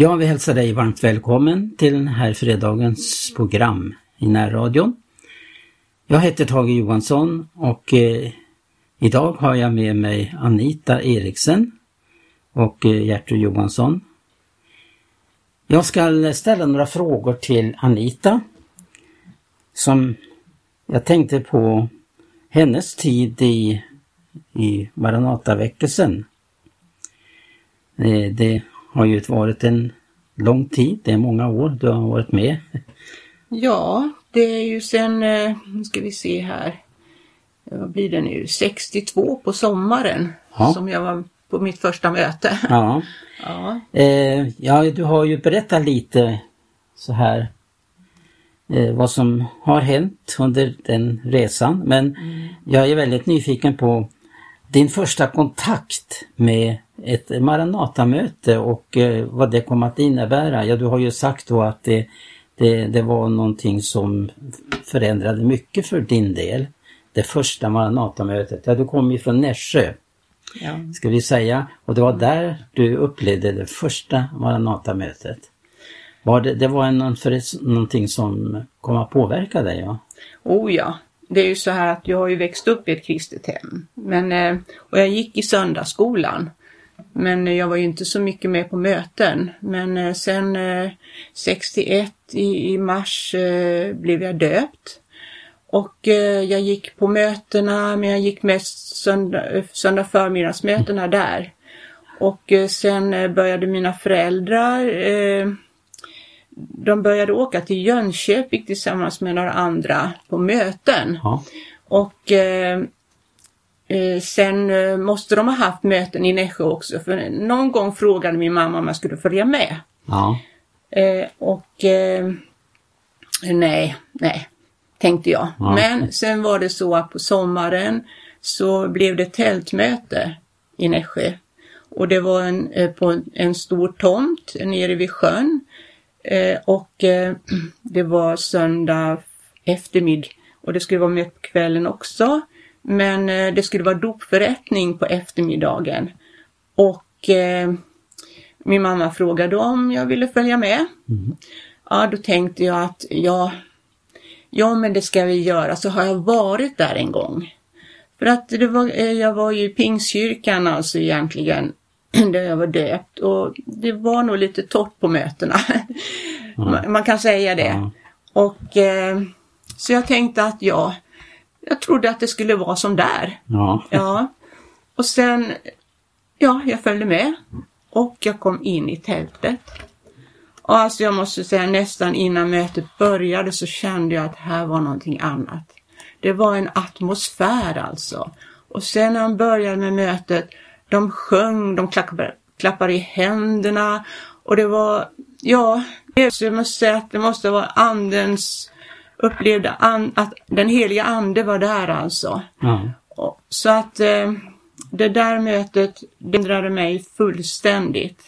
Jag vill hälsa dig varmt välkommen till den här fredagens program i närradion. Jag heter Tage Johansson och eh, idag har jag med mig Anita Eriksen och eh, Gertrud Johansson. Jag ska ställa några frågor till Anita som jag tänkte på hennes tid i, i Maranataväckelsen. Eh, det har ju varit en lång tid, det är många år du har varit med. Ja, det är ju sen, eh, nu ska vi se här, vad blir det nu, 62 på sommaren ja. som jag var på mitt första möte. Ja. ja. Eh, ja, du har ju berättat lite så här eh, vad som har hänt under den resan men mm. jag är väldigt nyfiken på din första kontakt med ett Maranatamöte och eh, vad det kom att innebära. Ja, du har ju sagt då att det, det, det var någonting som förändrade mycket för din del. Det första Maranatamötet. Ja, du kom ju från Nässjö. Ja. Ska vi säga. Och det var där du upplevde det första Maranatamötet. Var det, det var en, för, någonting som kom att påverka dig? Ja? Oh ja, det är ju så här att jag har ju växt upp i ett kristet hem. Men, eh, och jag gick i söndagsskolan. Men jag var ju inte så mycket med på möten. Men eh, sen eh, 61 i, mars blev jag döpt. Och jag gick på mötena, men jag gick mest söndag, söndag förmiddagsmötena där. Och sen började mina föräldrar de började åka till Jönköping tillsammans med några andra på möten. Ja. Och eh, eh, sen eh, måste de ha haft möten i Nässjö också för någon gång frågade min mamma om jag skulle följa med. Ja. Eh, och eh, nej, nej, tänkte jag. Ja. Men sen var det så att på sommaren så blev det tältmöte i Nässjö. Och det var en, eh, på en, en stor tomt nere vid sjön. Eh, och eh, det var söndag eftermiddag och det skulle vara med på kvällen också. Men eh, det skulle vara dopförrättning på eftermiddagen. Och eh, min mamma frågade om jag ville följa med. Mm. Ja, då tänkte jag att ja, ja men det ska vi göra. Så har jag varit där en gång. För att det var, eh, jag var ju i Pingstkyrkan alltså egentligen där jag var döpt och det var nog lite torrt på mötena. Mm. Man kan säga det. Mm. Och eh, Så jag tänkte att ja, jag trodde att det skulle vara som där. Ja. ja. Och sen, ja, jag följde med och jag kom in i tältet. Och alltså jag måste säga nästan innan mötet började så kände jag att här var någonting annat. Det var en atmosfär alltså. Och sen när han började med mötet de sjöng, de klappade, klappade i händerna och det var, ja, jag måste säga att det måste vara andens upplevde an, att den heliga ande var där alltså. Mm. Så att eh, det där mötet ändrade mig fullständigt.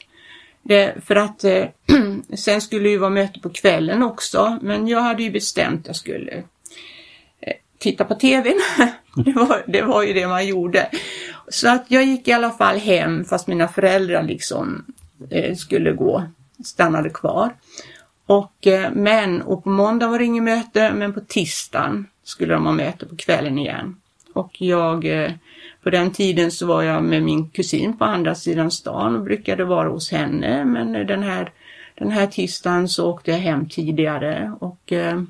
Det, för att eh, sen skulle det ju vara möte på kvällen också, men jag hade ju bestämt att jag skulle eh, titta på TVn. det, var, det var ju det man gjorde. Så att jag gick i alla fall hem fast mina föräldrar liksom eh, skulle gå, stannade kvar. Och, eh, men, och på måndag var det inget möte, men på tisdagen skulle de ha möte på kvällen igen. Och jag, eh, på den tiden så var jag med min kusin på andra sidan stan och brukade vara hos henne, men den här, den här tisdagen så åkte jag hem tidigare och eh,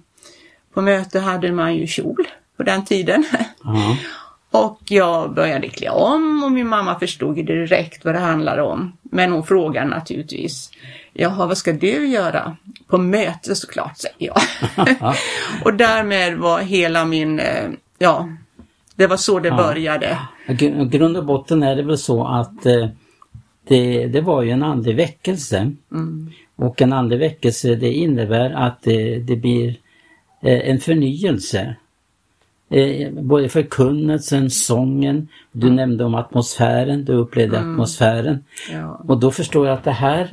på möte hade man ju kjol på den tiden. Mm. Och jag började klä om och min mamma förstod direkt vad det handlade om. Men hon frågade naturligtvis, jaha vad ska du göra? På möte såklart, säger jag. och därmed var hela min, eh, ja, det var så det ja. började. I grund och botten är det väl så att eh, det, det var ju en andlig väckelse. Mm. Och en andlig väckelse det innebär att det, det blir eh, en förnyelse Eh, både förkunnelsen, sången, du mm. nämnde om atmosfären, du upplevde mm. atmosfären. Ja. Och då förstår jag att det här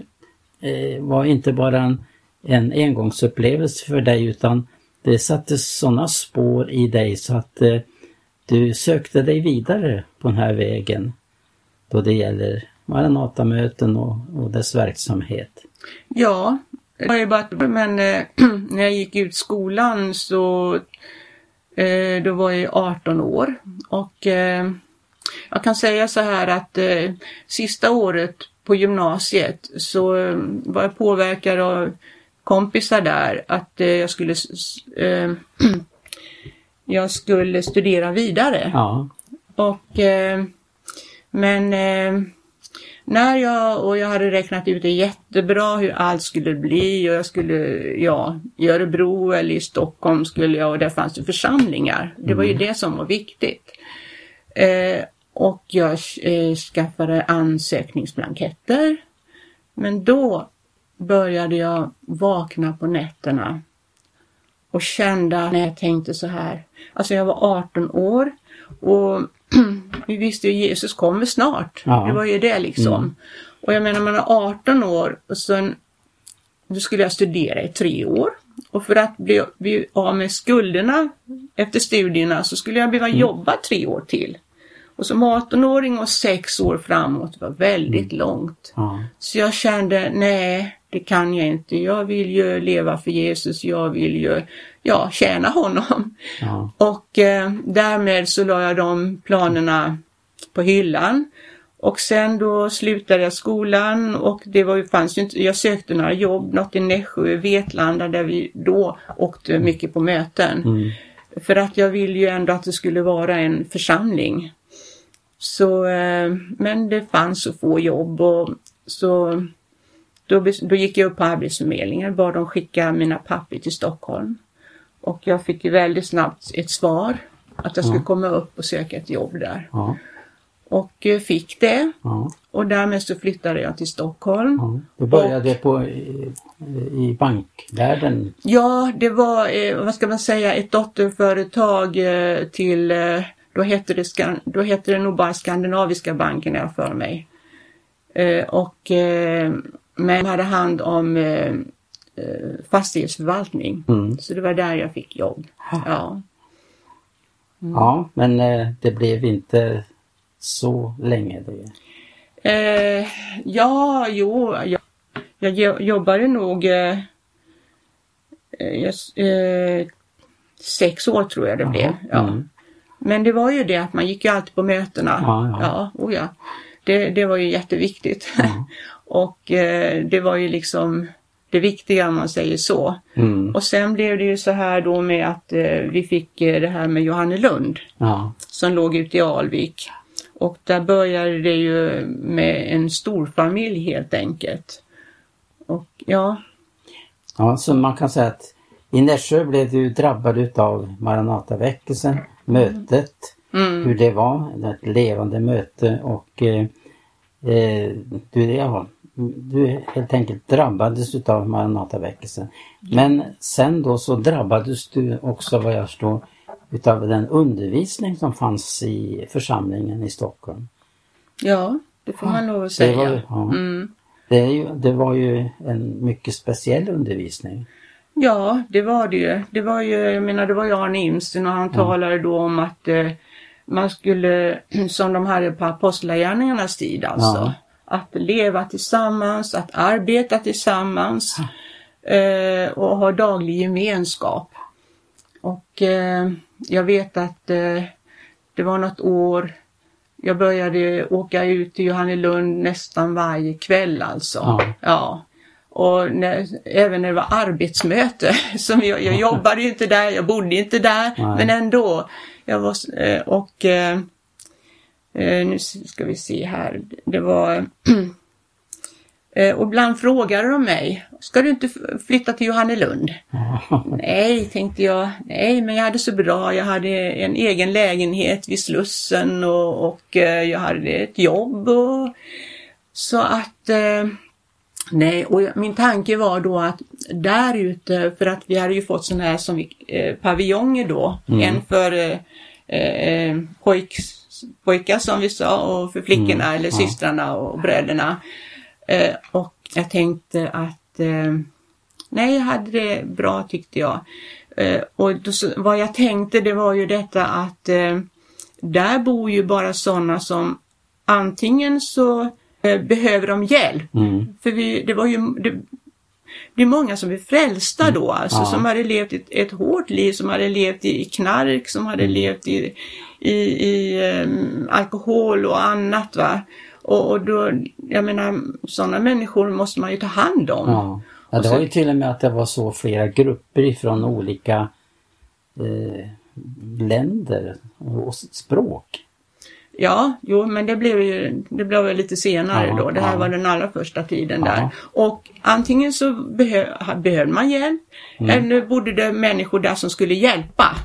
eh, var inte bara en, en engångsupplevelse för dig utan det satte sådana spår i dig så att eh, du sökte dig vidare på den här vägen då det gäller Maranatamöten och, och dess verksamhet. Ja, det var ju bara, men eh, när jag gick ut skolan så då var jag 18 år och eh, jag kan säga så här att eh, sista året på gymnasiet så eh, var jag påverkad av kompisar där att eh, jag skulle eh, jag skulle studera vidare. Ja. Och eh, men eh, när jag, och jag hade räknat ut det jättebra hur allt skulle bli och jag skulle, ja, i Örebro eller i Stockholm skulle jag och där fanns det församlingar. Det var ju Mm. det som var viktigt. Eh, och jag eh, skaffade ansökningsblanketter. Men då började jag vakna på nätterna och kände när jag tänkte så här. Alltså jag var 18 år och vi visste ju Jesus kommer snart. Ja. Det var ju det liksom. Mm. Och jag menar man är 18 år och sen då skulle jag studera i tre år. Och för att bli, bli av med skulderna efter studierna så skulle jag behöva jobba tre år till. Och som 18-åring och sex år framåt var väldigt långt. Ja. Så jag kände, nej, det kan jag inte. Jag vill ju leva för Jesus. Jag vill ju, ja, tjäna honom. Ja. Och eh, därmed så la jag de planerna på hyllan. Och sen då slutade jag skolan och det var ju, fanns ju inte, jag sökte några jobb, något i Nässjö, Vetlanda där vi då åkte mycket på möten. Mm. För att jag ville ju ändå att det skulle vara en församling. Så, eh, men det fanns så få jobb och så då, då gick jag upp på Arbetsförmedlingen, bad dem skicka mina papper till Stockholm. Och jag fick väldigt snabbt ett svar att jag skulle Ja. komma upp och söka ett jobb där. Ja. Och eh, fick det Ja. och därmed så flyttade jag till Stockholm. Ja. Du började på, i, i bankvärlden. Ja, det var, eh, vad ska man säga, ett dotterföretag eh, till, eh, då hette, det, då hette det nog bara Skandinaviska banken jag för mig. Eh, och, eh, men hade hand om eh, eh, fastighetsförvaltning. Mm. Så det var där jag fick jobb. Ja. Ja, men eh, det blev inte så länge. Det. Eh, ja, jo, jag, jag jo- jobbade nog eh, eh, eh, sex år tror jag det blev. Ja. Mm. Men det var ju det att man gick ju alltid på mötena. Ja, ja. ja, oh ja. Det, det var ju jätteviktigt. Ja. och eh, det var ju liksom det viktiga om man säger så. Mm. Och sen blev det ju så här då med att eh, vi fick eh, det här med Johannelund Ja. som låg ute i Alvik. Och där började det ju med en stor familj helt enkelt. Och ja, ja, så man kan säga att i Nässjö blev du drabbad utav Maranataväckelsen, mötet, mm, hur det var, ett levande möte och eh, eh, du, ja, du helt enkelt drabbades utav Maranataväckelsen. Men sen då så drabbades du också vad jag förstår utav den undervisning som fanns i församlingen i Stockholm. ja, det får man lov att Det säga. var, ja, Mm. det, ju, det var ju en mycket speciell undervisning. Ja, det var det ju. Det var ju, jag menar, det var ju Arne Imsten och han talade då om att eh, man skulle, som de hade på apostlagärningarnas tid alltså, Ja. Att leva tillsammans, att arbeta tillsammans eh, och ha daglig gemenskap. Och eh, jag vet att eh, det var något år jag började åka ut till Johannelund nästan varje kväll alltså. Ja. ja. Och när, även när det var arbetsmöte, som jag, jag jobbade inte där, jag bodde inte där, Nej. men ändå. Jag var, eh, och eh, nu ska vi se här, det var eh, och ibland frågade de mig, ska du inte flytta till Johannelund? Nej, tänkte jag. Nej, men jag hade så bra. Jag hade en egen lägenhet vid Slussen och, och eh, jag hade ett jobb. Och, så att eh, Nej, och min tanke var då att där ute, för att vi hade ju fått sådana här som vi, eh, paviljonger då. En för eh, eh, pojk, pojkar som vi sa och för flickorna Mm, eller ja. systrarna och bröderna. Eh, och jag tänkte att eh, nej, jag hade det bra tyckte jag. Eh, och då, vad jag tänkte det var ju detta att eh, där bor ju bara sådana som antingen så eh, behöver de hjälp? Mm. För vi, det var ju det, det är många som är frälsta då, alltså Ja. som hade levt ett, ett hårt liv, som hade levt i knark, som hade levt i, i, i em, alkohol och annat. va. Och, och då, jag menar, sådana människor måste man ju ta hand om. Ja. Ja, det var ju till och med att det var så flera grupper ifrån olika eh, länder och språk. Ja, jo, men det blev ju det blev lite senare Ja, då. Det här ja. var den allra första tiden Ja. där. Och antingen så behö, behövde man hjälp eller bodde det människor där som skulle hjälpa.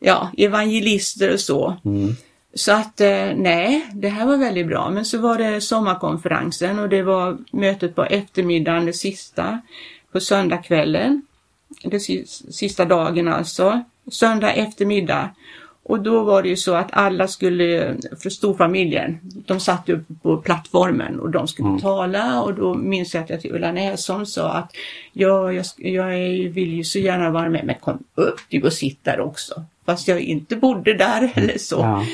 Ja. Evangelister och så. Mm. Så att eh, nej, det här var väldigt bra. Men så var det sommarkonferensen och det var mötet på eftermiddagen, det sista, på söndagskvällen. Det si- sista dagen alltså. Söndag eftermiddag. Och då var det ju så att alla skulle, för storfamiljen, de satt uppe på plattformen och de skulle tala och då minns jag att jag till Ulla Näsholm sa att ja, jag, jag vill ju så gärna vara med, men kom upp du och sitt där också. Fast jag inte bodde där eller så. Ja.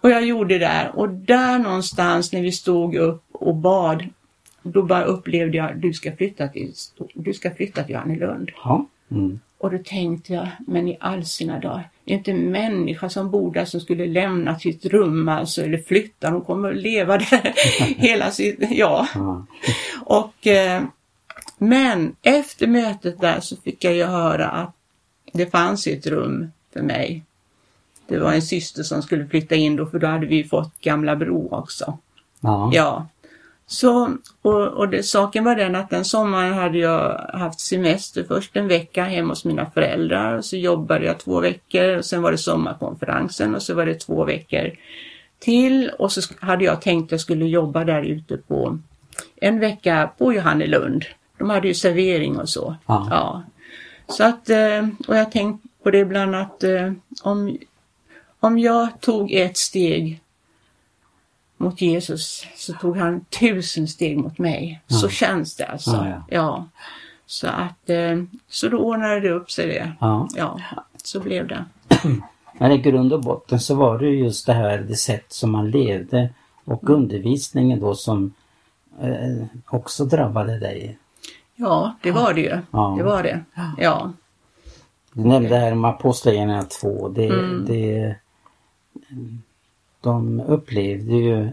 Och jag gjorde det där och där någonstans när vi stod upp och bad då bara upplevde jag du ska flytta till, du ska flytta till Johannelund. Ja. Mm. Och då tänkte jag, men i all sina dagar, det är inte en människa som bor där som skulle lämna sitt rum alltså, eller flytta, de kommer att leva där hela sitt, ja. Och, eh, men efter mötet där så fick jag ju höra att det fanns ett rum för mig. Det var en syster som skulle flytta in då, för då hade vi fått Gamla Bro också. Ja. Ja. Så, och, och det, saken var den att den sommaren hade jag haft semester först en vecka hemma hos mina föräldrar och så jobbade jag två veckor och sen var det sommarkonferensen och så var det två veckor till och så hade jag tänkt att jag skulle jobba där ute på en vecka på Johannelund. De hade ju servering och så. Ja. Ja. Så att, eh, och jag tänkte på det ibland att eh, om, om jag tog ett steg mot Jesus så tog han tusen steg mot mig. Så känns det alltså. Ja, ja. Ja. Så att, eh, så då ordnade det upp sig det. Ja. Ja, så blev det. Men i grund och botten så var det ju just det här det sätt som man levde och undervisningen då som eh, också drabbade dig. Ja, det var det ju. Ja. Det var det. Ja. Du nämnde här om Apostlagärningarna 2. Det, Mm. det, de upplevde ju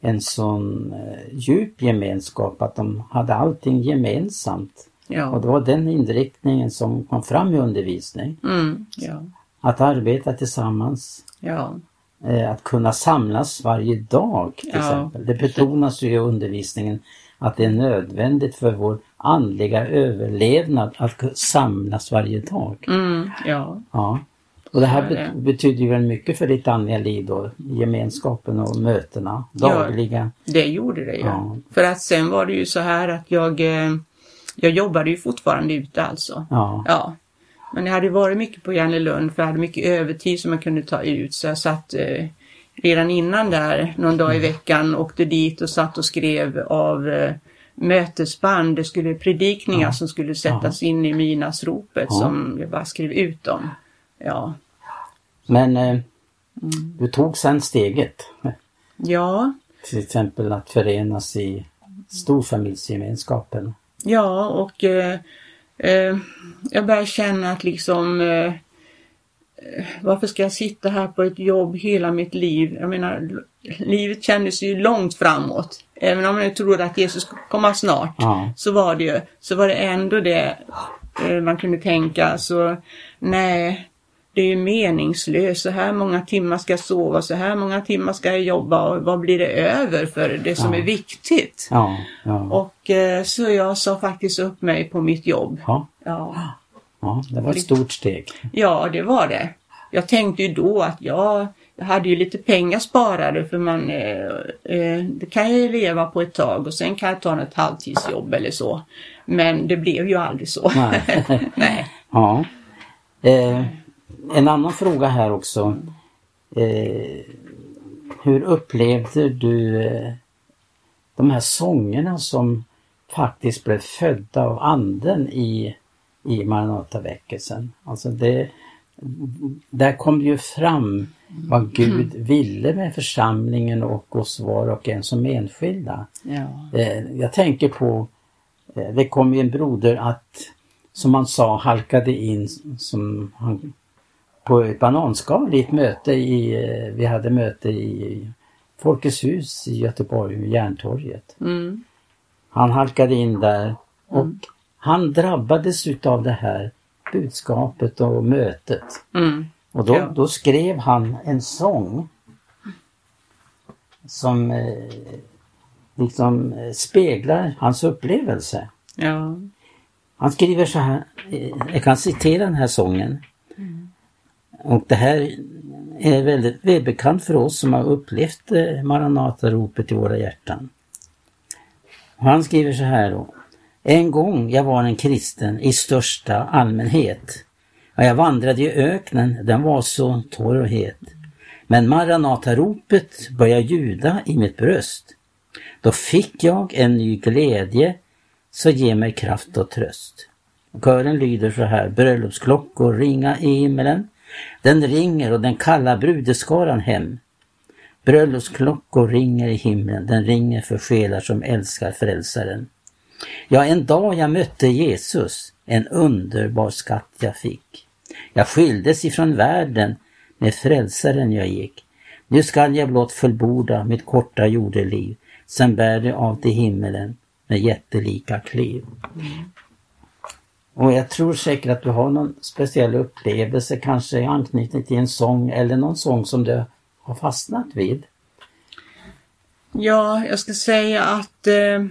en sån eh, djup gemenskap att de hade allting gemensamt. Och Ja. det var den inriktningen som kom fram i undervisning. Mm, ja. Att arbeta tillsammans, Ja. eh, att kunna samlas varje dag till exempel. Det betonas ju i undervisningen att det är nödvändigt för vår andliga överlevnad att samlas varje dag. Mm, ja. Ja. Och det här bet- betyder ju väl mycket för ditt andliga liv då, gemenskapen och mötena, Ja. dagliga. Det gjorde det ju. Ja. För att sen var det ju så här att jag, eh, jag jobbade ju fortfarande ute alltså. Ja. Ja. Men jag hade varit mycket på Johannelund för jag hade mycket övertid som jag kunde ta ut så jag satt eh, redan innan där någon dag i veckan åkte dit och satt och skrev av eh, mötesband. Det skulle predikningar som skulle sättas in i midnattsropet Ja. som jag bara skrev ut dem. Ja. Men eh, Mm. du tog sen steget. Ja, Till exempel att förenas i storfamiljsgemenskapen. Ja, och eh, eh, jag börjar känna att liksom eh, varför ska jag sitta här på ett jobb hela mitt liv? Jag menar, livet kändes ju långt framåt. Även om jag trodde att Jesus skulle komma snart, Ja. så var det ju, så var det ändå det eh, man kunde tänka. Så nej, det är ju meningslöst. Så här många timmar ska jag sova, så här många timmar ska jag jobba och vad blir det över för det som Ja. är viktigt? Ja, ja, Och eh, så jag sa faktiskt upp mig på mitt jobb. ja, Ja, ja, det var ett stort steg. ja det var det. Jag tänkte ju då att jag, jag hade ju lite pengar sparade för man, eh, eh, det kan jag ju leva på ett tag och sen kan jag ta ett halvtidsjobb eller så. Men det blev ju aldrig så. Nej. Nej. Ja. Eh, en annan fråga här också. Eh, hur upplevde du eh, de här sångerna som faktiskt blev födda av anden i, i Maranataväckelsen? Alltså det, där kom ju fram vad Gud mm. ville med församlingen och oss var och en som enskilda. Ja. Eh, jag tänker på, eh, det kom ju en broder att, som han sa, halkade in som han, på ett bananskal i ett möte i, eh, vi hade möte i Folkets hus i Göteborg, Järntorget. Mm. Han halkade in där och mm. han drabbades utav det här budskapet och mötet. Mm. Och då, ja. då, skrev han en sång som eh, liksom eh, speglar hans upplevelse. Ja. Han skriver så här, eh, jag kan citera den här sången. Mm. Och det här är väldigt välbekant för oss som har upplevt Maranataropet Maranata-ropet i våra hjärtan. Och han skriver så här då. En gång jag var en kristen i största allmänhet. Och jag vandrade i öknen, den var så torr och het. Men Maranata-ropet började ljuda i mitt bröst. Då fick jag en ny glädje, så ge mig kraft och tröst. Kören lyder så här, bröllopsklockor ringa i himmelen. Den ringer och den kallar brudeskaran hem. Bröllopsklockor ringer i himlen, den ringer för själar som älskar frälsaren. Ja, en dag jag mötte Jesus, en underbar skatt jag fick. Jag skildes ifrån världen, med frälsaren jag gick. Nu skall jag blott fullborda mitt korta jordeliv, sen bär det av till himmelen med jättelika kliv. Mm. Och jag tror säkert att du har någon speciell upplevelse, kanske i anknytning till en sång eller någon sång som du har fastnat vid. Ja, jag ska säga att eh,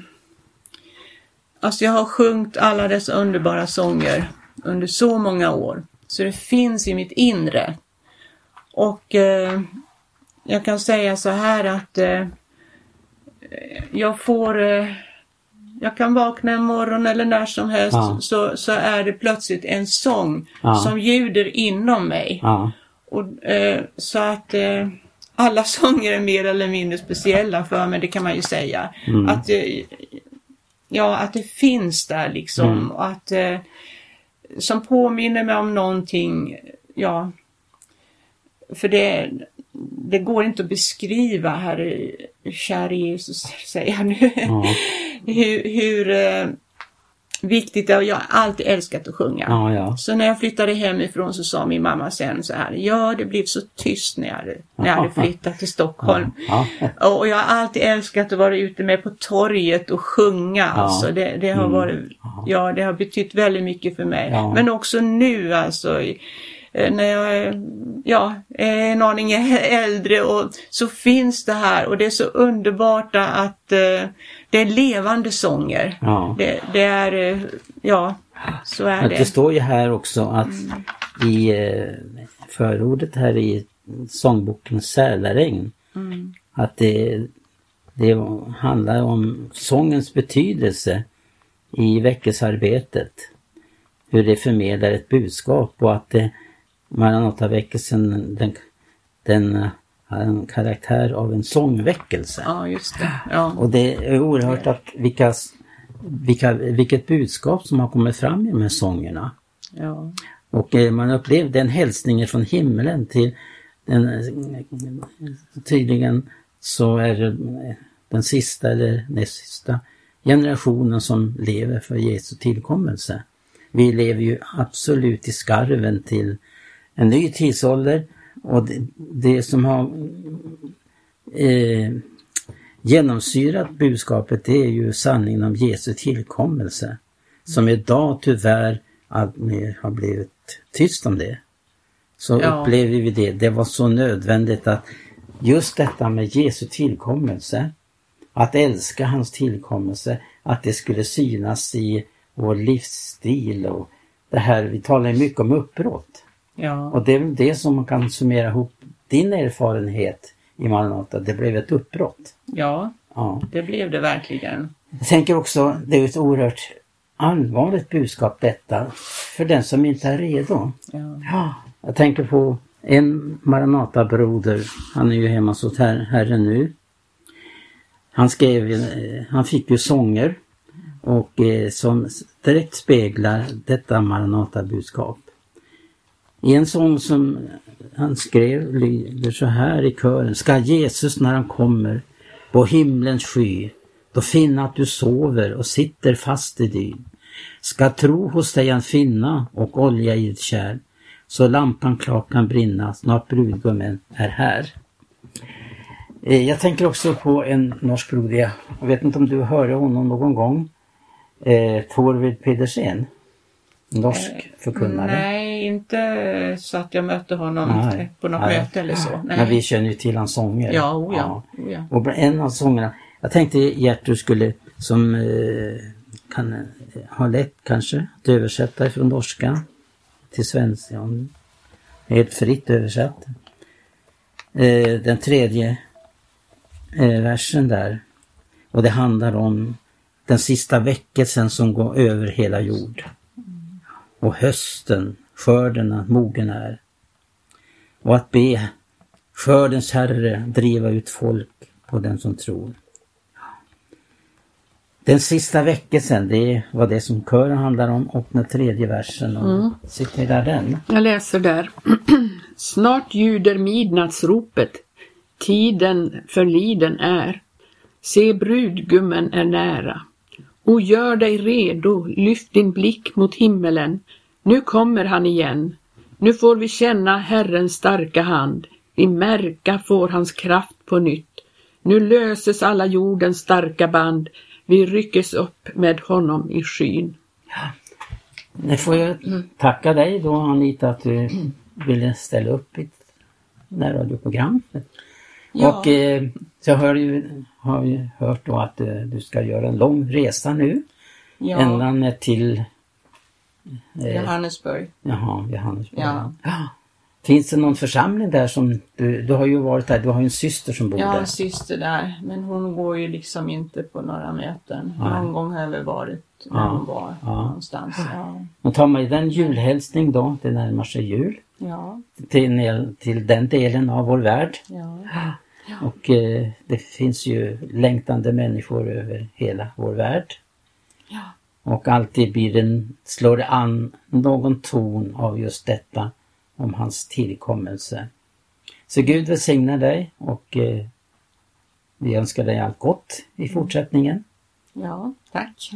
alltså jag har sjungit alla dessa underbara sånger under så många år. Så det finns i mitt inre. Och eh, jag kan säga så här att eh, jag får eh, jag kan vakna en morgon eller när som helst ja. så, så är det plötsligt en sång ja. som ljuder inom mig. Ja. Och, eh, så att eh, alla sånger är mer eller mindre speciella för mig, det kan man ju säga. Mm. Att, eh, ja, att det finns där liksom. Mm. Och att, eh, som påminner mig om någonting, ja. För det, det går inte att beskriva, Herre, käre Jesus, säger jag nu. Mm. Hur, hur eh, viktigt det är. Jag har alltid älskat att sjunga. Ja, ja. Så när jag flyttade hemifrån så sa min mamma sen så här, ja det blev så tyst när jag hade, när jag hade flyttat till Stockholm. Ja, och jag har alltid älskat att vara ute med på torget och sjunga. Alltså det, det har mm. varit, ja det har betytt väldigt mycket för mig. Men också nu alltså Eh, när jag ja, är en aning äldre och så finns det här och det är så underbart att eh, det är levande sånger. Ja. Det, det, är, eh, ja, så är det. Det står ju här också att mm. i eh, förordet här i sångboken Sälaregn mm. att det, det handlar om sångens betydelse i väckelsearbetet. Hur det förmedlar ett budskap och att det Maranataväckelsen den, den har en karaktär av en sångväckelse. Ja, just det. Ja. Och det är oerhört att vilka, vilka, vilket budskap som har kommit fram i de här sångerna. Ja. Och eh, man upplevde en hälsning från himlen till den, tydligen så är det den sista eller näst sista generationen som lever för Jesu tillkommelse. Vi lever ju absolut i skarven till en ny tidsålder och det, det som har eh, genomsyrat budskapet det är ju sanningen om Jesu tillkommelse. Som idag tyvärr alltmer har blivit tyst om det. Så ja. upplever vi det. Det var så nödvändigt att just detta med Jesu tillkommelse, att älska hans tillkommelse, att det skulle synas i vår livsstil och det här, vi talar mycket om uppbrott. Ja. Och det är väl det som man kan summera ihop din erfarenhet i Maranata. Det blev ett uppbrott. Ja, ja, det blev det verkligen. Jag tänker också, det är ett oerhört allvarligt budskap detta för den som inte är redo. Ja. ja jag tänker på en Maranata-broder, han är ju hemma hos her Herren nu. Han skrev, eh, han fick ju sånger och eh, som direkt speglar detta Maranata-budskap. I en sång som han skrev lyder så här i kören. Ska Jesus när han kommer på himlens sky då finna att du sover och sitter fast i dyn. Ska tro hos dig han finna och olja i ditt kärl så lampan klart kan brinna, snart brudgummen är här. Eh, jag tänker också på en norsk broder, jag vet inte om du hörde honom någon gång, eh, Torvid Pedersen. Norsk eh, förkunnare. Nej, inte så att jag mötte honom nej, på något nej. möte eller så. Nej. Men vi känner ju till hans sånger. Ja, oh ja, oh ja. Och en av sångerna, jag tänkte Gertrud skulle, som eh, kan eh, ha lätt kanske, att översätta från norska till svenska. Helt fritt översatt. Eh, den tredje eh, versen där. Och det handlar om den sista väckelsen som går över hela jord. Och hösten, skörden mogen är. Och att be skördens herre driva ut folk på den som tror. Den sista väckelsen, det var det som kören handlar om och den tredje versen. Mm. Citera den. Jag läser där. Snart ljuder midnattsropet. Tiden förliden är. Se brudgummen är nära. O gör dig redo, lyft din blick mot himmelen. Nu kommer han igen. Nu får vi känna Herrens starka hand. Vi märka får hans kraft på nytt. Nu löses alla jordens starka band. Vi ryckes upp med honom i skyn. Nu får jag tacka dig då Anita att du ville ställa upp i ett närradioprogram. Ja. Och eh, jag hör ju, har ju hört då att eh, du ska göra en lång resa nu. Ja. Ända till eh, Johannesburg. Jaha, Johannesburg. Ja. Finns det någon församling där som du, du har ju varit där, du har ju en syster som bor där. Jag har en syster där, men hon går ju liksom inte på några möten. Nej. Någon gång har jag väl varit när ja. hon var ja. någonstans. Ja. Och tar man ju den julhälsning då, det närmar sig jul. Ja. Till, till den delen av vår värld. Ja. Ja. Och eh, det finns ju längtande människor över hela vår värld. Ja. Och alltid blir den, slår det an någon ton av just detta om hans tillkommelse. Så Gud välsignar dig och eh, vi önskar dig allt gott i fortsättningen. Ja, tack.